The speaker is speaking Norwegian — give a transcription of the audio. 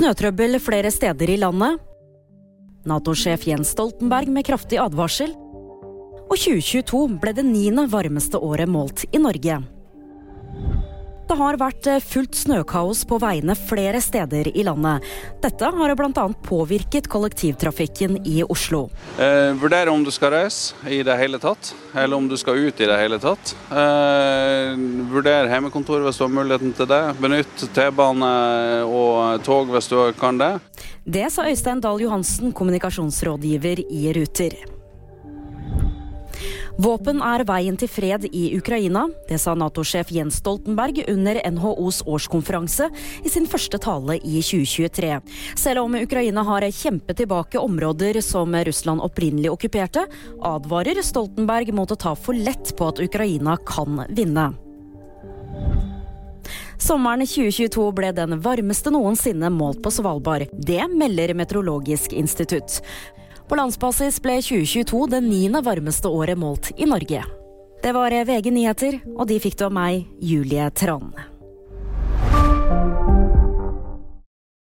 Snøtrøbbel flere steder i landet. Nato-sjef Jens Stoltenberg med kraftig advarsel. Og 2022 ble det niende varmeste året målt i Norge. Det har vært eh, fullt snøkaos på veiene flere steder i landet. Dette har bl.a. påvirket kollektivtrafikken i Oslo. Eh, vurdere om du skal reise i det hele tatt, eller om du skal ut i det hele tatt. Eh, vurder hjemmekontor hvis du har muligheten til det. Benytt T-bane og tog hvis du kan det. Det sa Øystein Dahl Johansen, kommunikasjonsrådgiver i Ruter. Våpen er veien til fred i Ukraina. Det sa Nato-sjef Jens Stoltenberg under NHOs årskonferanse i sin første tale i 2023. Selv om Ukraina har kjempet tilbake områder som Russland opprinnelig okkuperte, advarer Stoltenberg mot å ta for lett på at Ukraina kan vinne. Sommeren 2022 ble den varmeste noensinne målt på Svalbard. Det melder Meteorologisk institutt. På landsbasis ble 2022 det niende varmeste året målt i Norge. Det var VG nyheter, og de fikk du av meg, Julie Tran.